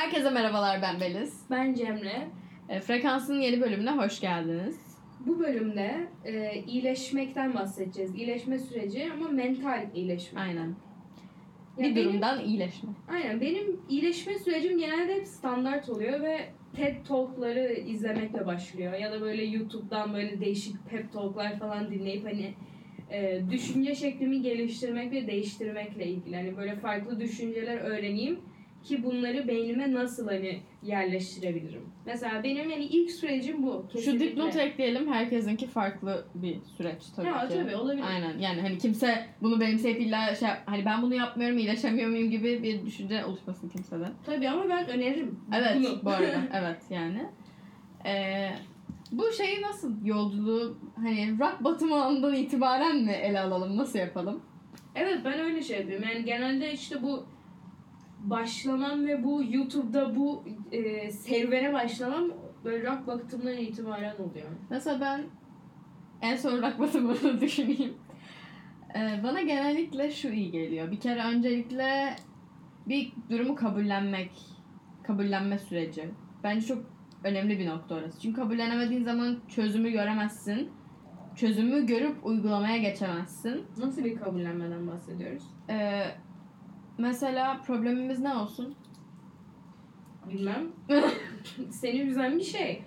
Herkese merhabalar ben Beliz. Ben Cemre. E, Frekans'ın yeni bölümüne hoş geldiniz. Bu bölümde e, iyileşmekten bahsedeceğiz. İyileşme süreci ama mental iyileşme. Aynen. Ya bir benim- durumdan iyileşme. Aynen. Benim iyileşme sürecim genelde hep standart oluyor ve TED Talk'ları izlemekle başlıyor. Ya da böyle YouTube'dan böyle değişik pep talk'lar falan dinleyip hani e, düşünce şeklimi geliştirmek ve değiştirmekle ilgili. Hani böyle farklı düşünceler öğreneyim ki bunları beynime nasıl hani yerleştirebilirim. Mesela benim hani ilk sürecim bu. Şu kesinlikle. dipnot ekleyelim. Herkesinki farklı bir süreç tabii Ya, ki. tabii, olabilir. Aynen. Yani hani kimse bunu benimseyip illa şey hani ben bunu yapmıyorum iyileşemiyor muyum gibi bir düşünce oluşmasın kimsede. Tabii ama ben öneririm. Evet bunu. bu arada. Evet yani. Ee, bu şeyi nasıl yolculuğu hani rock batımı anından itibaren mi ele alalım? Nasıl yapalım? Evet ben öyle şey yapıyorum. Yani genelde işte bu başlamam ve bu YouTube'da bu e, serüvene başlamam böyle rock baktığımdan itibaren oluyor. Mesela ben en son rock batımını düşüneyim. Ee, bana genellikle şu iyi geliyor. Bir kere öncelikle bir durumu kabullenmek, kabullenme süreci. Bence çok önemli bir nokta orası. Çünkü kabullenemediğin zaman çözümü göremezsin. Çözümü görüp uygulamaya geçemezsin. Nasıl bir kabullenmeden bahsediyoruz? Ee, mesela problemimiz ne olsun? Bilmem. Seni üzen bir şey.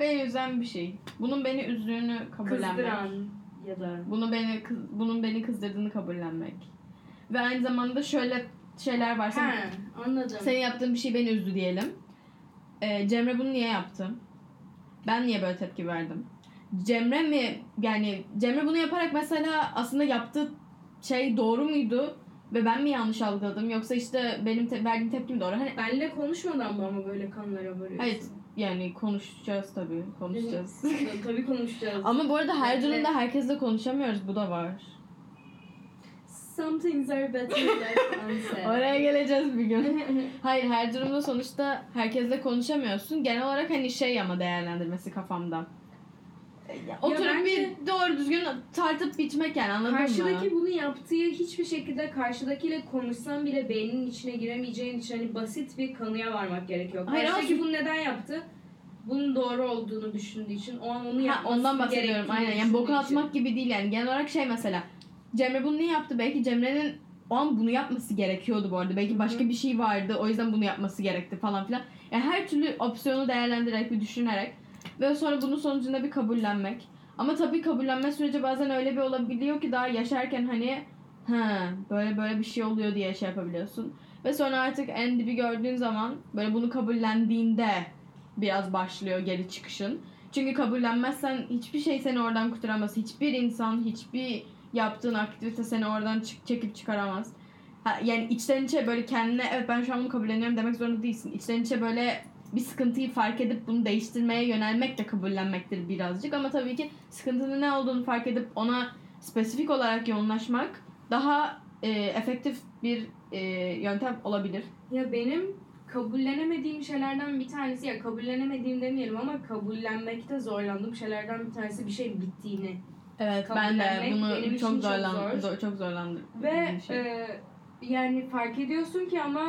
Beni üzen bir şey. Bunun beni üzdüğünü kabullenmek. Kızdıran ya da Bunu beni kız- bunun beni kızdırdığını kabullenmek. Ve aynı zamanda şöyle şeyler var. Sen, Ha, anladım. senin yaptığın bir şey beni üzdü diyelim. Ee, Cemre bunu niye yaptı? Ben niye böyle tepki verdim? Cemre mi yani Cemre bunu yaparak mesela aslında yaptığı şey doğru muydu ve ben mi yanlış algıladım yoksa işte benim te- verdiğim tepki mi doğru? Hani Benle konuşmadan mı ama böyle kanlara varıyorsun? Hayır. yani konuşacağız tabii konuşacağız. Tabii konuşacağız. Ama bu arada her Bekle. durumda herkesle konuşamıyoruz bu da var. Some things are better left unsaid. Oraya geleceğiz bir gün. Hayır her durumda sonuçta herkesle konuşamıyorsun. Genel olarak hani şey ama değerlendirmesi kafamda. Ya, Oturup bence- bir doğru düzgün tartıp biçmek yani anladın Karşıdaki mı? bunu yaptığı hiçbir şekilde karşıdakiyle konuşsan bile beyninin içine giremeyeceğin için hani basit bir kanıya varmak gerekiyor. Hayır, Karşıdaki ama- bunu neden yaptı? Bunun doğru olduğunu düşündüğü için o an onu Ha, yapması ondan bahsediyorum gerektiğini aynen. Yani boku düşündüğü için. atmak gibi değil yani. Genel olarak şey mesela. Cemre bunu niye yaptı? Belki Cemre'nin o an bunu yapması gerekiyordu bu arada. Belki başka bir şey vardı. O yüzden bunu yapması gerekti falan filan. Yani her türlü opsiyonu değerlendirerek bir düşünerek ve sonra bunun sonucunda bir kabullenmek. Ama tabii kabullenme süreci bazen öyle bir olabiliyor ki daha yaşarken hani ha böyle böyle bir şey oluyor diye şey yapabiliyorsun. Ve sonra artık en dibi gördüğün zaman böyle bunu kabullendiğinde biraz başlıyor geri çıkışın. Çünkü kabullenmezsen hiçbir şey seni oradan kurtaramaz. Hiçbir insan, hiçbir yaptığın aktivite seni oradan çık çekip çıkaramaz. Ha, yani içten içe böyle kendine evet ben şu an bunu kabulleniyorum demek zorunda değilsin. İçten içe böyle bir sıkıntıyı fark edip bunu değiştirmeye yönelmek de kabullenmektir birazcık. Ama tabii ki sıkıntının ne olduğunu fark edip ona spesifik olarak yoğunlaşmak daha e, efektif bir e, yöntem olabilir. Ya benim kabullenemediğim şeylerden bir tanesi ya kabullenemediğim demeyelim ama kabullenmekte zorlandığım şeylerden bir tanesi bir şey bittiğini. Evet ben de benim bunu çok çok zorlandım. zor. Çok zorlandım. Ve şey. e, yani fark ediyorsun ki ama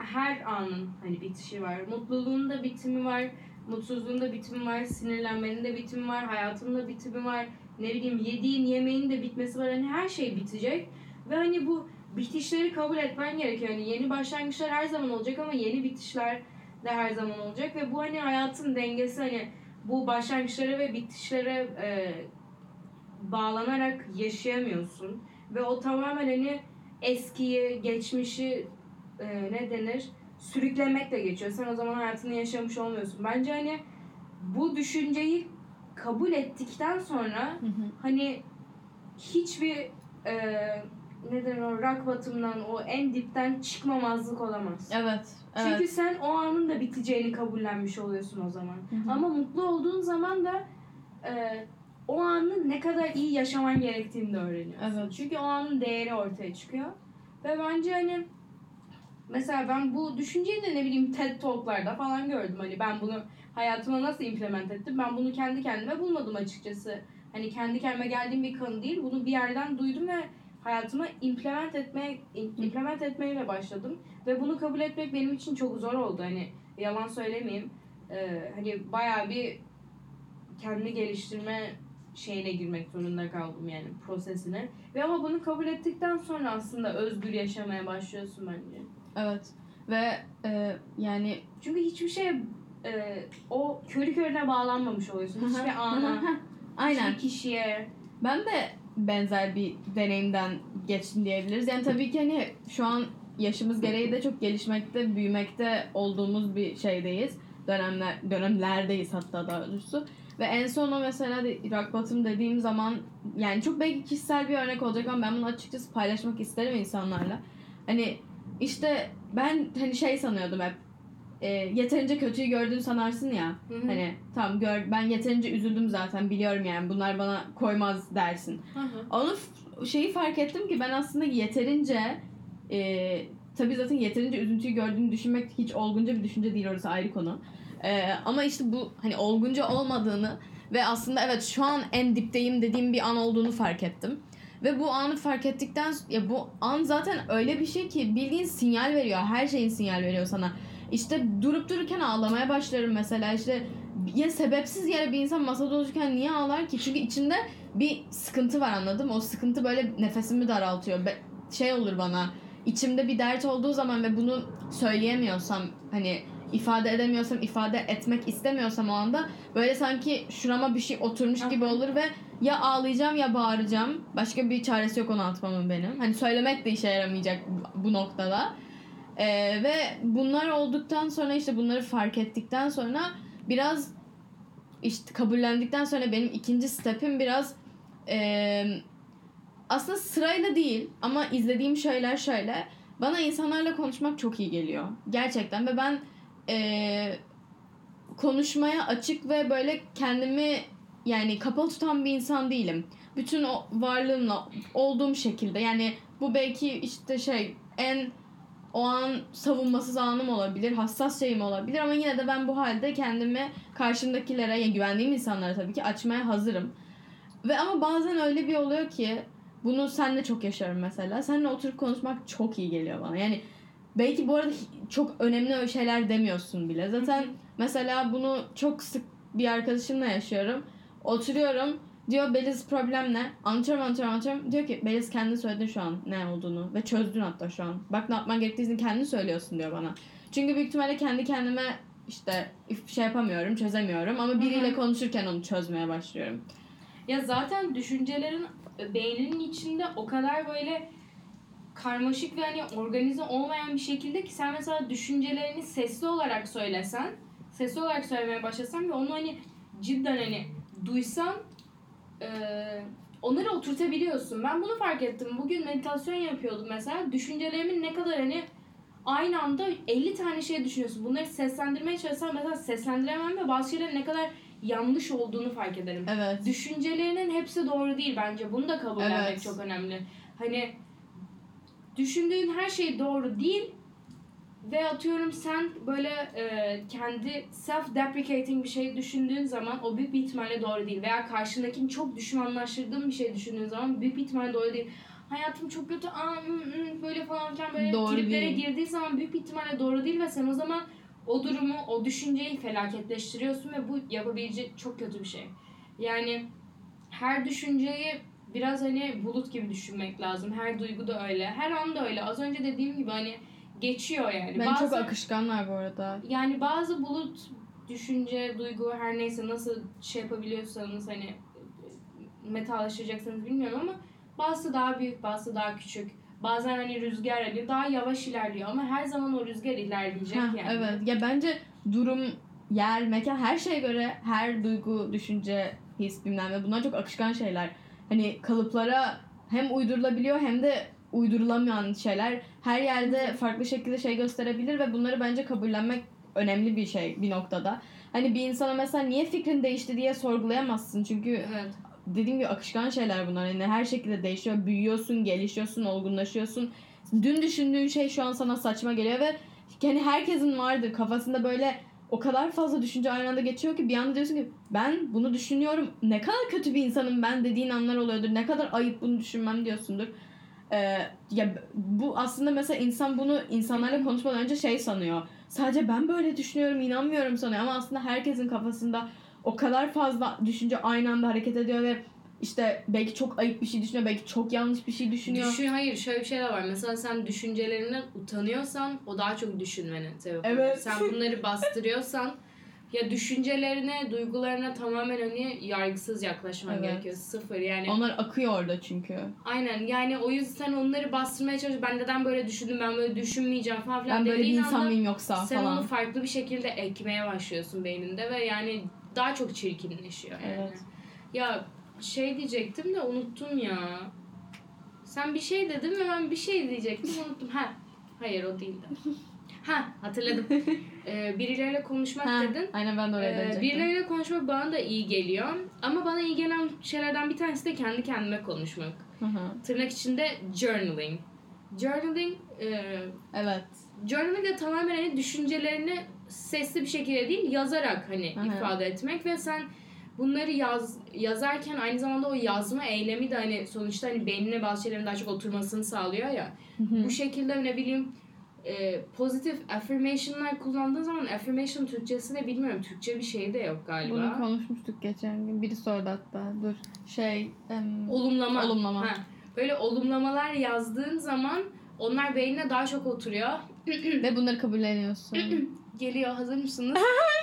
her anın hani bitişi var. Mutluluğun da bitimi var, mutsuzluğun da bitimi var, sinirlenmenin de bitimi var, hayatın da bitimi var. Ne bileyim yediğin yemeğin de bitmesi var. Hani her şey bitecek. Ve hani bu bitişleri kabul etmen gerekiyor. Yani yeni başlangıçlar her zaman olacak ama yeni bitişler de her zaman olacak. Ve bu hani hayatın dengesi hani bu başlangıçlara ve bitişlere e, bağlanarak yaşayamıyorsun. Ve o tamamen hani eskiyi, geçmişi e, ne denir? Sürüklemekle geçiyor. Sen o zaman hayatını yaşamış olmuyorsun. Bence hani bu düşünceyi kabul ettikten sonra Hı hı. hani hiçbir e, ne denir o rock bottom'dan o en dipten çıkmamazlık olamaz. Evet. Evet. Çünkü sen o anın da biteceğini kabullenmiş oluyorsun o zaman. Hı hı. Ama mutlu olduğun zaman da e, o anı ne kadar iyi yaşaman gerektiğini de öğreniyorsun. Evet. Çünkü o anın değeri ortaya çıkıyor. Ve bence hani mesela ben bu düşünceyi de ne bileyim TED Talk'larda falan gördüm. Hani ben bunu hayatıma nasıl implement ettim? Ben bunu kendi kendime bulmadım açıkçası. Hani kendi kendime geldiğim bir kanı değil. Bunu bir yerden duydum ve hayatıma implement etmeye implement etmeyle başladım ve bunu kabul etmek benim için çok zor oldu. Hani yalan söylemeyeyim. Ee, hani bayağı bir kendi geliştirme şeyine girmek zorunda kaldım yani prosesine. Ve ama bunu kabul ettikten sonra aslında özgür yaşamaya başlıyorsun bence. Evet. Ve e, yani Çünkü hiçbir şey e, o körü körüne bağlanmamış oluyorsun. Hiçbir ana, Aynen. hiçbir kişiye. Ben de benzer bir deneyimden geçtim diyebiliriz. Yani tabii ki hani şu an yaşımız gereği de çok gelişmekte, büyümekte olduğumuz bir şeydeyiz. Dönemler dönemlerdeyiz hatta daha doğrusu. Ve en son o mesela de, rock bottom dediğim zaman yani çok belki kişisel bir örnek olacak ama ben bunu açıkçası paylaşmak isterim insanlarla. Hani işte ben hani şey sanıyordum hep e, yeterince kötüyü gördüğünü sanarsın ya. Hı hı. Hani tamam gör ben yeterince üzüldüm zaten biliyorum yani bunlar bana koymaz dersin. Hı hı. Onu şeyi fark ettim ki ben aslında yeterince e, tabii zaten yeterince üzüntüyü gördüğünü düşünmek hiç olgunca bir düşünce değil orası ayrı konu. E, ama işte bu hani olgunca olmadığını ve aslında evet şu an en dipteyim dediğim bir an olduğunu fark ettim. Ve bu anı fark ettikten ya bu an zaten öyle bir şey ki bildiğin sinyal veriyor. Her şeyin sinyal veriyor sana. İşte durup dururken ağlamaya başlarım mesela işte ya sebepsiz yere bir insan masada otururken niye ağlar ki? Çünkü içinde bir sıkıntı var anladım. O sıkıntı böyle nefesimi daraltıyor. Be- şey olur bana içimde bir dert olduğu zaman ve bunu söyleyemiyorsam hani ifade edemiyorsam ifade etmek istemiyorsam o anda böyle sanki şurama bir şey oturmuş gibi olur ve ya ağlayacağım ya bağıracağım. Başka bir çaresi yok onu atmamın benim. Hani söylemek de işe yaramayacak bu- noktada. Ee, ve bunlar olduktan sonra işte bunları fark ettikten sonra biraz işte kabullendikten sonra benim ikinci stepim biraz eee, aslında sırayla değil ama izlediğim şeyler şöyle. Bana insanlarla konuşmak çok iyi geliyor. Gerçekten ve ben eee, konuşmaya açık ve böyle kendimi yani kapalı tutan bir insan değilim. Bütün o varlığımla olduğum şekilde yani bu belki işte şey en o an savunmasız anım olabilir, hassas şeyim olabilir ama yine de ben bu halde kendimi karşımdakilere, yani güvendiğim insanlara tabii ki açmaya hazırım. Ve ama bazen öyle bir oluyor ki bunu seninle çok yaşarım mesela. Seninle oturup konuşmak çok iyi geliyor bana. Yani belki bu arada çok önemli şeyler demiyorsun bile. Zaten mesela bunu çok sık bir arkadaşımla yaşıyorum. Oturuyorum. Diyor Beliz problem ne? Anlatıyorum anlatıyorum anlatıyorum. Diyor ki Beliz kendi söyledin şu an ne olduğunu. Ve çözdün hatta şu an. Bak ne yapman gerektiğini kendi söylüyorsun diyor bana. Çünkü büyük ihtimalle kendi kendime işte şey yapamıyorum, çözemiyorum. Ama biriyle Hı hı. konuşurken onu çözmeye başlıyorum. Ya zaten düşüncelerin e, beyninin içinde o kadar böyle karmaşık ve hani organize olmayan bir şekilde ki sen mesela düşüncelerini sesli olarak söylesen, sesli olarak söylemeye başlasan ve onu hani cidden hani duysan e, onları oturtabiliyorsun. Ben bunu fark ettim. Bugün meditasyon yapıyordum mesela. Düşüncelerimin ne kadar hani aynı anda 50 tane şey düşünüyorsun. Bunları seslendirmeye çalışsam mesela seslendiremem ve bazı şeylerin ne kadar yanlış olduğunu fark ederim Evet. düşüncelerinin hepsi doğru değil bence. Bunu da kabullenmek Evet. çok önemli. Hani düşündüğün her şey doğru değil ve atıyorum sen böyle e, kendi self deprecating bir şey düşündüğün zaman o büyük bir ihtimalle doğru değil veya karşındakini çok düşmanlaştırdığın bir şey düşündüğün zaman büyük bir ihtimalle doğru değil. Hayatım çok kötü aa, hı, hı, böyle falan filan böyle Doğru triplere değil. girdiği zaman büyük bir ihtimalle doğru değil ve sen o zaman o durumu, o düşünceyi felaketleştiriyorsun ve bu yapabilecek çok kötü bir şey. Yani her düşünceyi biraz hani bulut gibi düşünmek lazım. Her duygu da öyle. Her an da öyle. Az önce dediğim gibi hani geçiyor yani. Ben çok Bazen- akışkanlar bu arada. yani bazı bulut düşünce, duygu her neyse nasıl şey yapabiliyorsanız hani metalaşacaksınız bilmiyorum ama bazısı daha büyük, bazısı daha küçük. Bazen hani rüzgar hani daha yavaş ilerliyor ama her zaman o rüzgar ilerleyecek Heh, yani. Evet. Ya bence durum, yer, mekan her şeye göre her duygu, düşünce, his bilmem ne bunlar çok akışkan şeyler. Hani kalıplara hem uydurulabiliyor hem de uydurulamayan şeyler her yerde farklı şekilde şey gösterebilir ve bunları bence kabullenmek önemli bir şey bir noktada. Hani bir insana mesela niye fikrin değişti diye sorgulayamazsın çünkü Evet. dediğim gibi akışkan şeyler bunlar. Yani her şekilde değişiyor. Büyüyorsun, gelişiyorsun, olgunlaşıyorsun. Dün düşündüğün şey şu an sana saçma geliyor ve yani herkesin vardır kafasında böyle o kadar fazla düşünce aynı anda geçiyor ki bir anda diyorsun ki ben bunu düşünüyorum. Ne kadar kötü bir insanım ben dediğin anlar oluyordur. Ne kadar ayıp bunu düşünmem diyorsundur. Ee, ya bu aslında mesela insan bunu insanlarla konuşmadan önce şey sanıyor. Sadece ben böyle düşünüyorum, inanmıyorum sanıyor ama aslında herkesin kafasında o kadar fazla düşünce aynı anda hareket ediyor ve işte belki çok ayıp bir şey düşünüyor, belki çok yanlış bir şey düşünüyor. Düşün, hayır şöyle bir şey de var. Mesela sen düşüncelerinden utanıyorsan o daha çok düşünmenin sebep oluyor. Evet. Sen bunları bastırıyorsan ya düşüncelerine, duygularına tamamen hani yargısız yaklaşman Evet. gerekiyor. Sıfır yani. Onlar akıyor orada çünkü. Aynen yani o yüzden onları bastırmaya çalış. Ben neden böyle düşündüm, ben böyle düşünmeyeceğim falan filan Ben böyle bir insan mıyım yoksa sen falan. onu farklı bir şekilde ekmeye başlıyorsun beyninde ve yani daha çok çirkinleşiyor yani. Evet. Ya şey diyecektim de unuttum ya. Sen bir şey dedin ve ben bir şey diyecektim unuttum. Ha, hayır o değildi. Ha hatırladım. Ee, birileriyle konuşmak Ha, dedin. aynen ben de oraya Ee, dönecektim. birileriyle konuşmak bana da iyi geliyor. Ama bana iyi gelen şeylerden bir tanesi de kendi kendime konuşmak. Hı hı. Tırnak içinde journaling. Journaling, e, Evet. journaling de tamamen hani düşüncelerini sesli bir şekilde değil yazarak hani Hı hı. ifade etmek ve sen bunları yaz yazarken aynı zamanda o yazma eylemi de hani sonuçta hani beynine bazı şeylerin daha çok oturmasını sağlıyor ya. Hı hı. Bu şekilde ne bileyim e, pozitif affirmation'lar kullandığın zaman affirmation Türkçesi de bilmiyorum. Türkçe bir şey de yok galiba. Bunu konuşmuştuk geçen gün. Biri sordu hatta. Dur. Şey. em, Olumlama. Olumlama. Ha. Böyle olumlamalar yazdığın zaman onlar beynine daha çok oturuyor. Ve bunları kabulleniyorsun. Geliyor hazır mısınız?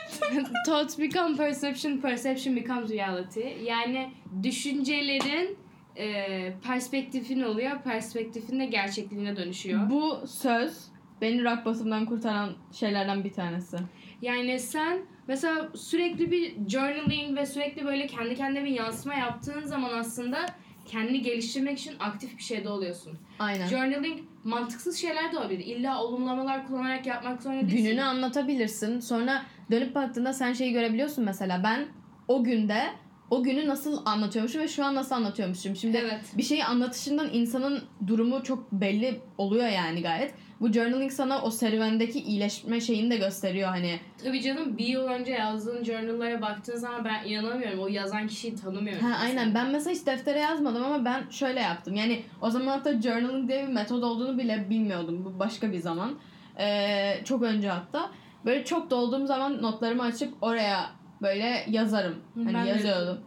Thoughts become perception, perception becomes reality. Yani düşüncelerin e, perspektifin oluyor, perspektifin de gerçekliğine dönüşüyor. Bu söz beni rock bottom'dan kurtaran şeylerden bir tanesi. Yani sen mesela sürekli bir journaling ve sürekli böyle kendi kendine bir yansıma yaptığın zaman aslında kendini geliştirmek için aktif bir şeyde oluyorsun. Aynen. Journaling mantıksız şeyler de olabilir. İlla olumlamalar kullanarak yapmak zorunda değilsin. Gününü anlatabilirsin. Sonra dönüp baktığında sen şeyi görebiliyorsun mesela. Ben o günde o günü nasıl anlatıyormuşum ve şu an nasıl anlatıyormuşum. Şimdi Evet. bir şeyi anlatışından insanın durumu çok belli oluyor yani gayet. Bu journaling sana o serüvendeki iyileşme şeyini de gösteriyor hani. Tabii canım bir yıl önce yazdığın journallara baktığın zaman ben inanamıyorum. O yazan kişiyi tanımıyorum. Ha mesela. aynen ben mesela hiç deftere yazmadım ama ben şöyle yaptım. Yani o zaman hatta journaling diye bir metod olduğunu bile bilmiyordum. Bu başka bir zaman. Ee, çok önce hatta. Böyle çok dolduğum zaman notlarımı açıp oraya böyle yazarım. Hani ben yazıyordum.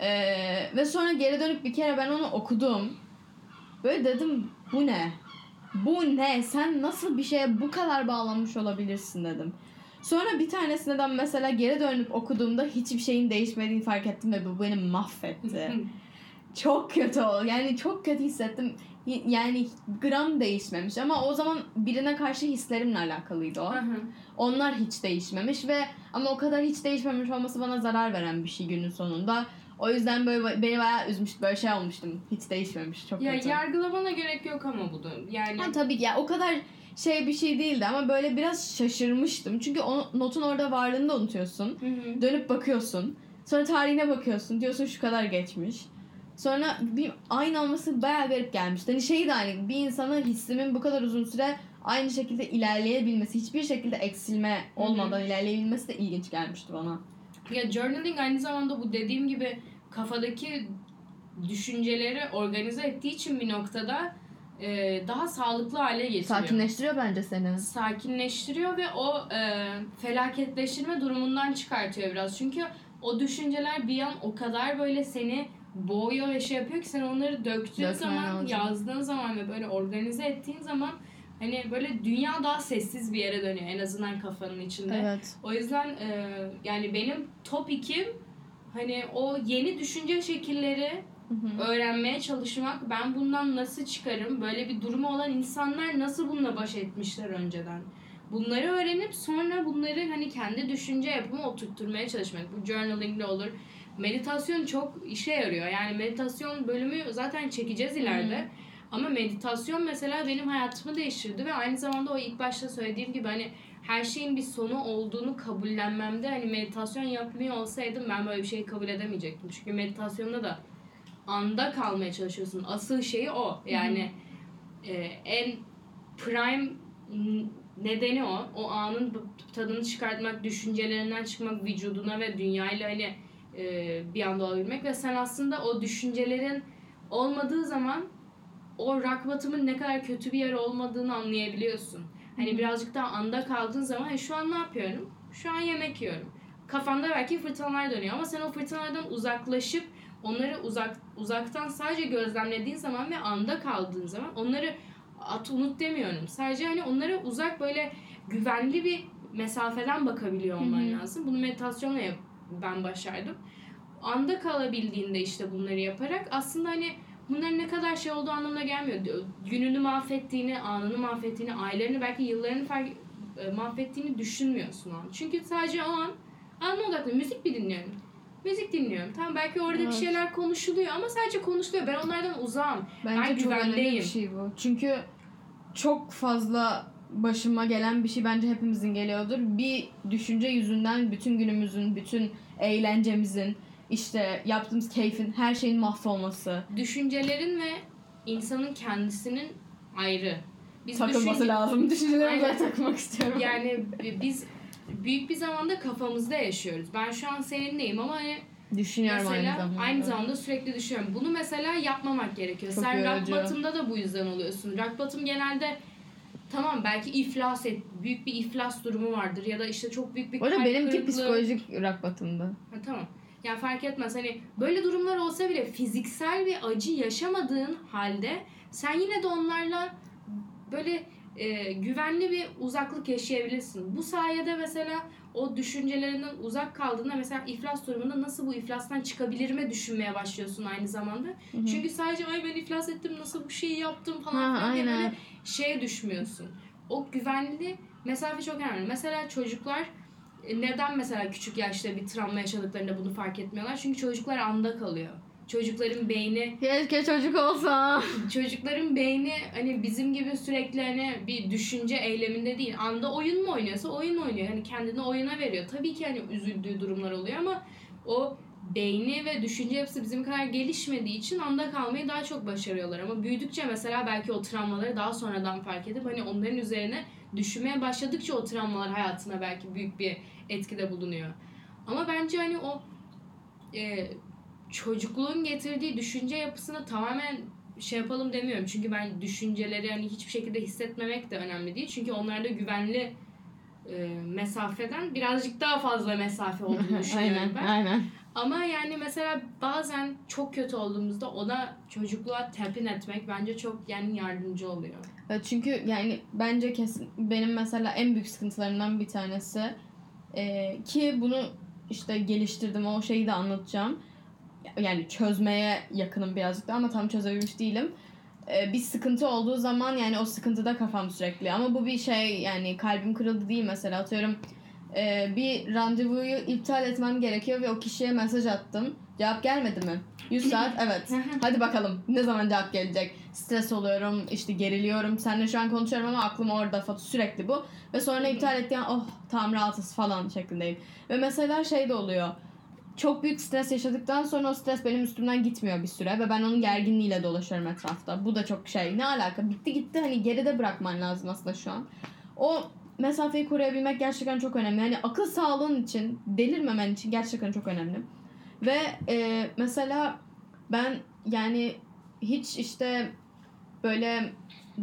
Ee, ve sonra geri dönüp bir kere ben onu okudum. Böyle dedim bu ne? Bu ne? Sen nasıl bir şeye bu kadar bağlanmış olabilirsin dedim. Sonra bir tanesinden mesela geri dönüp okuduğumda hiçbir şeyin değişmediğini fark ettim ve bu beni mahvetti. çok kötü oldu. Yani çok kötü hissettim. Yani gram değişmemiş ama o zaman birine karşı hislerimle alakalıydı o. Onlar hiç değişmemiş ve ama o kadar hiç değişmemiş olması bana zarar veren bir şey günün sonunda. O yüzden böyle beni bayağı üzmüştü. Böyle şey olmuştum. Hiç değişmemiş. Çok ya kötü. yargılamana gerek yok ama bunu. Yani Ha, tabii ki ya o kadar şey bir şey değildi ama böyle biraz şaşırmıştım. Çünkü o notun orada varlığını da unutuyorsun. Hı hı. Dönüp bakıyorsun. Sonra tarihine bakıyorsun. Diyorsun şu kadar geçmiş. Sonra bir aynı olması bayağı garip gelmişti. Hani şey de aynı bir insanın hissimin bu kadar uzun süre aynı şekilde ilerleyebilmesi, hiçbir şekilde eksilme olmadan ilerleyebilmesi de ilginç gelmişti bana. Ya journaling aynı zamanda bu dediğim gibi kafadaki düşünceleri organize ettiği için bir noktada e, daha sağlıklı hale getiriyor. Sakinleştiriyor bence seni. Sakinleştiriyor ve o e, felaketleştirme durumundan çıkartıyor biraz. Çünkü o düşünceler bir an o kadar böyle seni boğuyor ve şey yapıyor ki sen onları döktüğün Dökmen zaman, lazım. yazdığın zaman ve böyle organize ettiğin zaman hani böyle dünya daha sessiz bir yere dönüyor en azından kafanın içinde. Evet. O yüzden e, yani benim top 2'm hani o yeni düşünce şekilleri Hı hı. öğrenmeye çalışmak. Ben bundan nasıl çıkarım? Böyle bir durumu olan insanlar nasıl bununla baş etmişler önceden? Bunları öğrenip sonra bunları hani kendi düşünce yapımı oturtturmaya çalışmak. Bu journaling de olur. Meditasyon çok işe yarıyor. Yani meditasyon bölümü zaten çekeceğiz ileride. Hı hı. Ama meditasyon mesela benim hayatımı değiştirdi ve aynı zamanda o ilk başta söylediğim gibi hani her şeyin bir sonu olduğunu kabullenmemde hani meditasyon yapmıyor olsaydım ben böyle bir şeyi kabul edemeyecektim. Çünkü meditasyonda da anda kalmaya çalışıyorsun. Asıl şeyi o. Yani e, en prime nedeni o. O anın tadını çıkartmak, düşüncelerinden çıkmak, vücuduna ve dünyayla hani e, bir anda olabilmek ve sen aslında o düşüncelerin olmadığı zaman o rock bottom'ın ne kadar kötü bir yer olmadığını anlayabiliyorsun. Hani birazcık daha anda kaldığın zaman "Hani şu an ne yapıyorum? Şu an yemek yiyorum. Kafanda belki fırtınalar dönüyor ama sen o fırtınalardan uzaklaşıp onları uzak uzaktan sadece gözlemlediğin zaman ve anda kaldığın zaman onları at unut demiyorum. Sadece hani onlara uzak böyle güvenli bir mesafeden bakabiliyor olman lazım. Bunu meditasyonla yap- ben başardım. Anda kalabildiğinde işte bunları yaparak aslında hani bunların ne kadar şey olduğu anlamına gelmiyor. Gününü mahvettiğini, anını mahvettiğini, ailelerini belki yıllarını fark, e, mahvettiğini düşünmüyorsun o an. Çünkü sadece o an anına odaklı müzik bir dinliyorum. Müzik dinliyorum. Tamam belki orada bir Evet. şeyler konuşuluyor ama sadece konuşuluyor. Ben onlardan uzağım. Bence Ben çok önemli bir şey bu. Çünkü çok fazla başıma gelen bir şey bence hepimizin geliyordur. Bir düşünce yüzünden bütün günümüzün, bütün eğlencemizin, işte yaptığımız keyfin, her şeyin mahvolması. Düşüncelerin ve insanın kendisinin ayrı. Biz takılması düşünce- lazım. Düşüncelerimize Aynen. takmak istiyorum. Yani biz büyük bir zamanda kafamızda yaşıyoruz. Ben şu an seninleyim ama hani Düşünüyorum mesela aynı zamanda. aynı zamanda sürekli düşünüyorum. Bunu mesela yapmamak gerekiyor. Çok Sen yorucu. bottom'da da bu yüzden oluyorsun. Rock bottom genelde tamam belki iflas et, büyük bir iflas durumu vardır ya da işte çok büyük bir arada kalp benimki kırıklığı- psikolojik rock bottom'da. Ha, tamam. Yani fark etmez hani böyle durumlar olsa bile fiziksel bir acı yaşamadığın halde sen yine de onlarla böyle e, güvenli bir uzaklık yaşayabilirsin. Bu sayede mesela o düşüncelerinden uzak kaldığında mesela iflas durumunda nasıl bu iflastan çıkabilirime düşünmeye başlıyorsun aynı zamanda. Hı hı. Çünkü sadece ay ben iflas ettim nasıl bu şeyi yaptım falan Ha, diye böyle şeye düşmüyorsun. O güvenli mesafe çok önemli. Mesela çocuklar neden mesela küçük yaşta bir travma yaşadıklarında bunu fark etmiyorlar? Çünkü çocuklar anda kalıyor. Çocukların beyni Keşke çocuk olsa. çocukların beyni hani bizim gibi sürekli hani bir düşünce eyleminde değil. Anda oyun mu oynuyorsa oyun oynuyor. Hani kendini oyuna veriyor. Tabii ki hani üzüldüğü durumlar oluyor ama o beyni ve düşünce yapısı bizim kadar gelişmediği için anda kalmayı daha çok başarıyorlar. Ama büyüdükçe mesela belki o travmaları daha sonradan fark edip hani onların üzerine düşünmeye başladıkça o travmalar hayatına belki büyük bir etkide bulunuyor. Ama bence hani o e, çocukluğun getirdiği düşünce yapısını tamamen şey yapalım demiyorum. Çünkü ben düşünceleri hani hiçbir şekilde hissetmemek de önemli değil. Çünkü onlarda güvenli e, mesafeden birazcık daha fazla mesafe olduğunu düşünüyorum aynen, ben. aynen. Ama yani mesela bazen çok kötü olduğumuzda ona çocukluğa tepin etmek bence çok yani yardımcı oluyor. Evet, çünkü yani bence kesin benim mesela en büyük sıkıntılarımdan bir tanesi e, ki bunu işte geliştirdim o şeyi de anlatacağım. Yani çözmeye yakınım birazcık da ama tam çözebilmiş değilim. E, bir sıkıntı olduğu zaman yani o sıkıntıda kafam sürekli ama bu bir şey yani kalbim kırıldı değil mesela atıyorum e, bir randevuyu iptal etmem gerekiyor ve o kişiye mesaj attım. Cevap gelmedi mi? 100 saat evet. Hadi bakalım ne zaman cevap gelecek? Stres oluyorum, işte geriliyorum. Seninle şu an konuşuyorum ama aklım orada fa- sürekli bu. Ve sonra iptal ettiğim oh tamam rahatız falan şeklindeyim. Ve mesela şey de oluyor. Çok büyük stres yaşadıktan sonra o stres benim üstümden gitmiyor bir süre ve ben onun gerginliğiyle dolaşıyorum etrafta. Bu da çok şey. Ne alaka? Bitti gitti hani geride bırakman lazım aslında şu an. O mesafeyi koruyabilmek gerçekten çok önemli. Yani akıl sağlığın için, delirmemen için gerçekten çok önemli. Ve e, mesela ben yani hiç işte böyle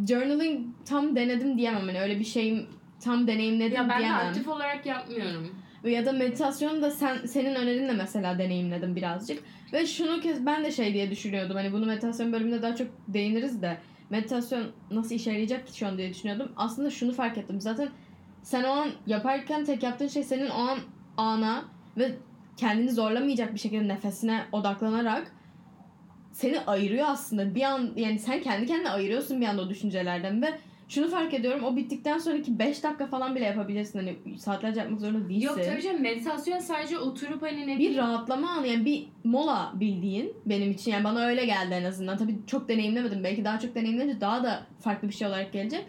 journaling tam denedim diyemem. Hani öyle bir şeyim tam deneyimledim Ya ben de diyemem. aktif olarak yapmıyorum. Ya da meditasyonu da sen senin önerinle mesela deneyimledim birazcık. Ve şunu kez ben de şey diye düşünüyordum. Hani bunu meditasyon bölümünde daha çok değiniriz de meditasyon nasıl işe yarayacak ki şu an diye düşünüyordum. Aslında şunu fark ettim. Zaten sen o an yaparken tek yaptığın şey senin o an ana ve kendini zorlamayacak bir şekilde nefesine odaklanarak seni ayırıyor aslında. Bir an yani sen kendi kendine ayırıyorsun bir anda o düşüncelerden ve şunu fark ediyorum o bittikten sonraki 5 dakika falan bile yapabilirsin. Hani saatlerce yapmak zorunda değilsin. Yok tabii canım meditasyon sadece oturup hani ne bir rahatlama anı yani bir mola bildiğin benim için yani bana öyle geldi en azından. Tabii çok deneyimlemedim. Belki daha çok deneyimleyince daha da farklı bir şey olarak gelecek.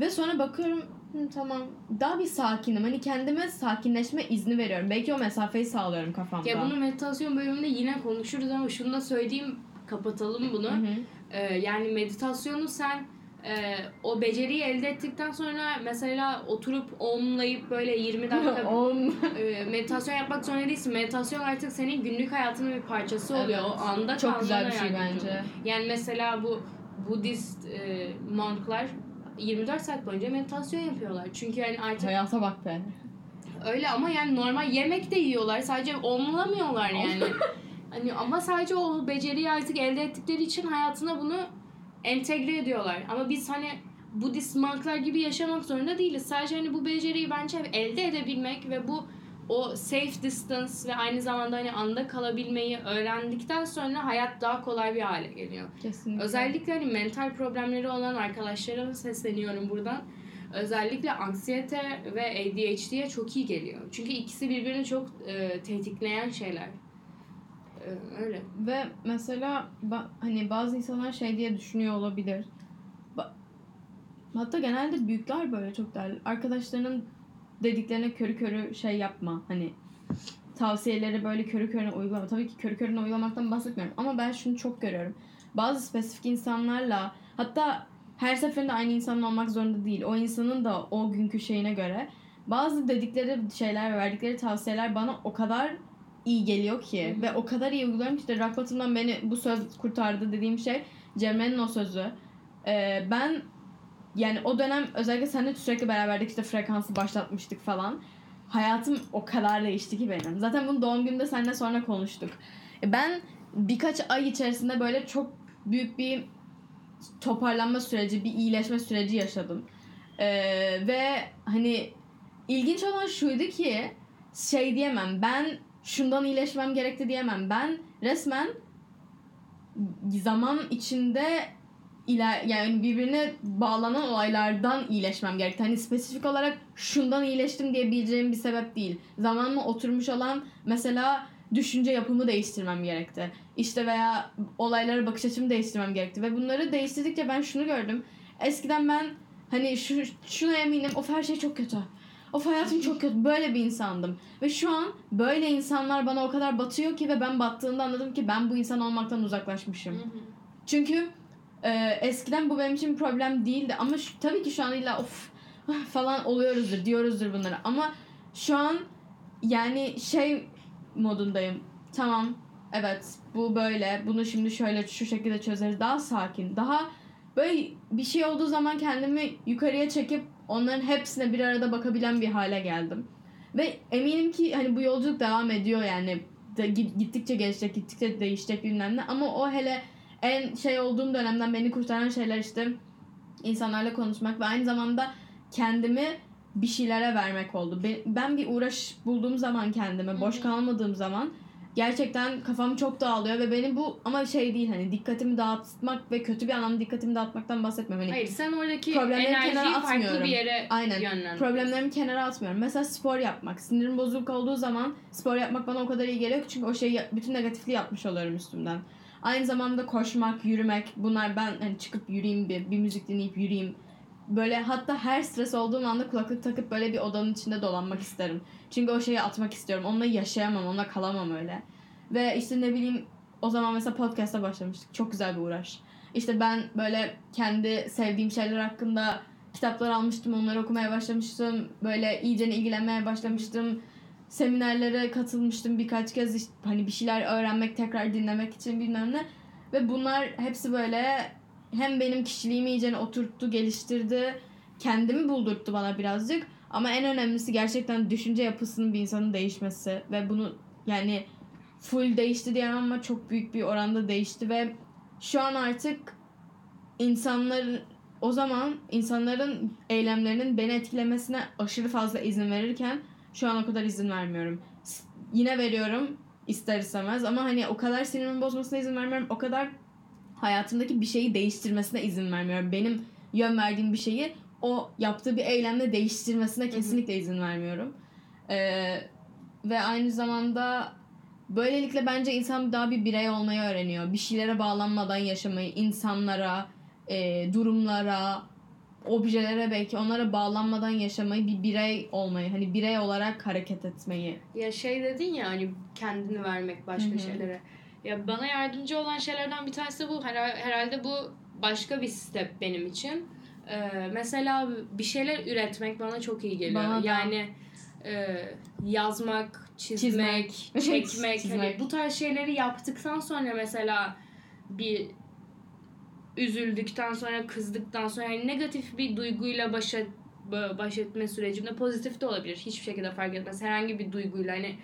Ve sonra bakıyorum "Hı, tamam daha bir sakinim. Hani kendime sakinleşme izni veriyorum. Belki o mesafeyi sağlıyorum kafamda. Ya bunu meditasyon bölümünde yine konuşuruz ama şunu da söyleyeyim kapatalım bunu. Hı hı. Ee, yani meditasyonu sen e, o beceriyi elde ettikten sonra mesela oturup omlayıp böyle 20 dakika On. e, meditasyon yapmak zorunda değilsin. Meditasyon artık senin günlük hayatının bir parçası oluyor. Evet. O anda Çok güzel bir şey bence. Yani mesela bu Budist e, monklar 24 saat boyunca meditasyon yapıyorlar. Çünkü yani artık Hayata bak be. öyle ama yani normal yemek de yiyorlar. Sadece omlamıyorlar yani. hani ama sadece o beceriyi artık elde ettikleri için hayatına bunu entegre ediyorlar. Ama biz hani Budist monklar gibi yaşamak zorunda değiliz. Sadece hani bu beceriyi bence elde edebilmek ve bu o safe distance ve aynı zamanda hani anda kalabilmeyi öğrendikten sonra hayat daha kolay bir hale geliyor. Kesinlikle. Özellikle hani mental problemleri olan arkadaşlarıma sesleniyorum buradan. Özellikle anksiyete ve ADHD'ye çok iyi geliyor. Çünkü ikisi birbirini çok e, tetikleyen şeyler. E, öyle. Ve mesela ba- hani bazı insanlar şey diye düşünüyor olabilir. Ba- Hatta genelde büyükler böyle çok derler. Arkadaşlarının dediklerine körü körü şey yapma. Hani tavsiyeleri böyle körü körüne uygulama. Tabii ki körü körüne uygulamaktan bahsetmiyorum. Ama ben şunu çok görüyorum. Bazı spesifik insanlarla hatta her seferinde aynı insan olmak zorunda değil. O insanın da o günkü şeyine göre bazı dedikleri şeyler ve verdikleri tavsiyeler bana o kadar iyi geliyor ki Hı hı. ve o kadar iyi uyguluyorum ki işte rock beni bu söz kurtardı dediğim şey Cemre'nin o sözü. Ee, ben yani o dönem özellikle seninle sürekli beraberdik işte frekansı başlatmıştık falan. Hayatım o kadar değişti ki benim. Zaten bunu doğum günümde seninle sonra konuştuk. E, Ben birkaç ay içerisinde böyle çok büyük bir toparlanma süreci, bir iyileşme süreci yaşadım. Ee, ve hani ilginç olan şuydu ki şey diyemem ben şundan iyileşmem gerekti diyemem. Ben resmen zaman içinde iler yani birbirine bağlanan olaylardan iyileşmem gerekti. Hani spesifik olarak şundan iyileştim diyebileceğim bir sebep değil. Zamanla oturmuş olan mesela düşünce yapımı değiştirmem gerekti. İşte veya olaylara bakış açımı değiştirmem gerekti. Ve bunları değiştirdikçe ben şunu gördüm. Eskiden ben hani şu, şuna eminim of her şey çok kötü. Of hayatım çok kötü. Böyle bir insandım. Ve şu an böyle insanlar bana o kadar batıyor ki ve ben battığımda anladım ki ben bu insan olmaktan uzaklaşmışım. Çünkü e, eskiden bu benim için bir problem değildi. Ama şu, tabii ki şu an illa of falan oluyoruzdur diyoruzdur bunları. Ama şu an yani şey modundayım. Tamam evet bu böyle. Bunu şimdi şöyle şu şekilde çözeriz. Daha sakin daha böyle bir şey olduğu zaman kendimi yukarıya çekip onların hepsine bir arada bakabilen bir hale geldim. Ve eminim ki hani bu yolculuk devam ediyor yani. De, gittikçe gelişecek gittikçe değişecek bilmem ne. Ama o hele en şey olduğum dönemden beni kurtaran şeyler işte insanlarla konuşmak ve aynı zamanda kendimi bir şeylere vermek oldu. Ben bir uğraş bulduğum zaman kendime, boş kalmadığım zaman gerçekten kafam çok dağılıyor ve beni bu ama şey değil hani dikkatimi dağıtmak ve kötü bir anlamda dikkatimi dağıtmaktan bahsetmiyorum. Hani Hayır sen oradaki Problemleri enerjiyi kenara farklı atmıyorum. bir yere Aynen. problemlerimi kenara atmıyorum. Mesela spor yapmak. Sinirim bozuk olduğu zaman spor yapmak bana o kadar iyi geliyor çünkü o şeyi bütün negatifliği yapmış oluyorum üstümden. Aynı zamanda koşmak, yürümek bunlar ben hani çıkıp yürüyeyim bir, bir müzik dinleyip yürüyeyim. Böyle hatta her stres olduğum anda kulaklık takıp böyle bir odanın içinde dolanmak isterim. Çünkü o şeyi atmak istiyorum. Onunla yaşayamam, onunla kalamam öyle. Ve işte ne bileyim o zaman mesela podcast'a başlamıştık. Çok güzel bir uğraş. İşte ben böyle kendi sevdiğim şeyler hakkında kitaplar almıştım, onları okumaya başlamıştım. Böyle iyice ilgilenmeye başlamıştım. Seminerlere katılmıştım birkaç kez. İşte hani bir şeyler öğrenmek, tekrar dinlemek için bilmem ne. Ve bunlar hepsi böyle hem benim kişiliğimi iyice oturttu, geliştirdi. Kendimi buldurttu bana birazcık. Ama en önemlisi gerçekten düşünce yapısının bir insanın değişmesi. Ve bunu yani full değişti diyemem ama çok büyük bir oranda değişti ve şu an artık insanların o zaman insanların eylemlerinin beni etkilemesine aşırı fazla izin verirken şu an o kadar izin vermiyorum. Yine veriyorum ister istemez ama hani o kadar sinirimi bozmasına izin vermiyorum. O kadar hayatımdaki bir şeyi değiştirmesine izin vermiyorum. Benim yön verdiğim bir şeyi o yaptığı bir eylemle değiştirmesine kesinlikle izin vermiyorum. Ee, ve aynı zamanda böylelikle bence insan daha bir birey olmayı öğreniyor. Bir şeylere bağlanmadan yaşamayı, insanlara, e, durumlara, objelere belki onlara bağlanmadan yaşamayı, bir birey olmayı, hani birey olarak hareket etmeyi. Ya şey dedin ya hani kendini vermek başka Hı hı. şeylere. Ya bana yardımcı olan şeylerden bir tanesi bu. Her- Herhalde bu başka bir step benim için. Ee, mesela bir şeyler üretmek bana çok iyi geliyor. Bana da. Yani e, yazmak, çizmek, Çizmek. çekmek. Çizmek. Hani bu tarz şeyleri yaptıktan sonra mesela bir üzüldükten sonra, kızdıktan sonra yani negatif bir duyguyla başa baş etme sürecimde pozitif de olabilir. Hiçbir şekilde fark etmez. Herhangi bir duyguyla hani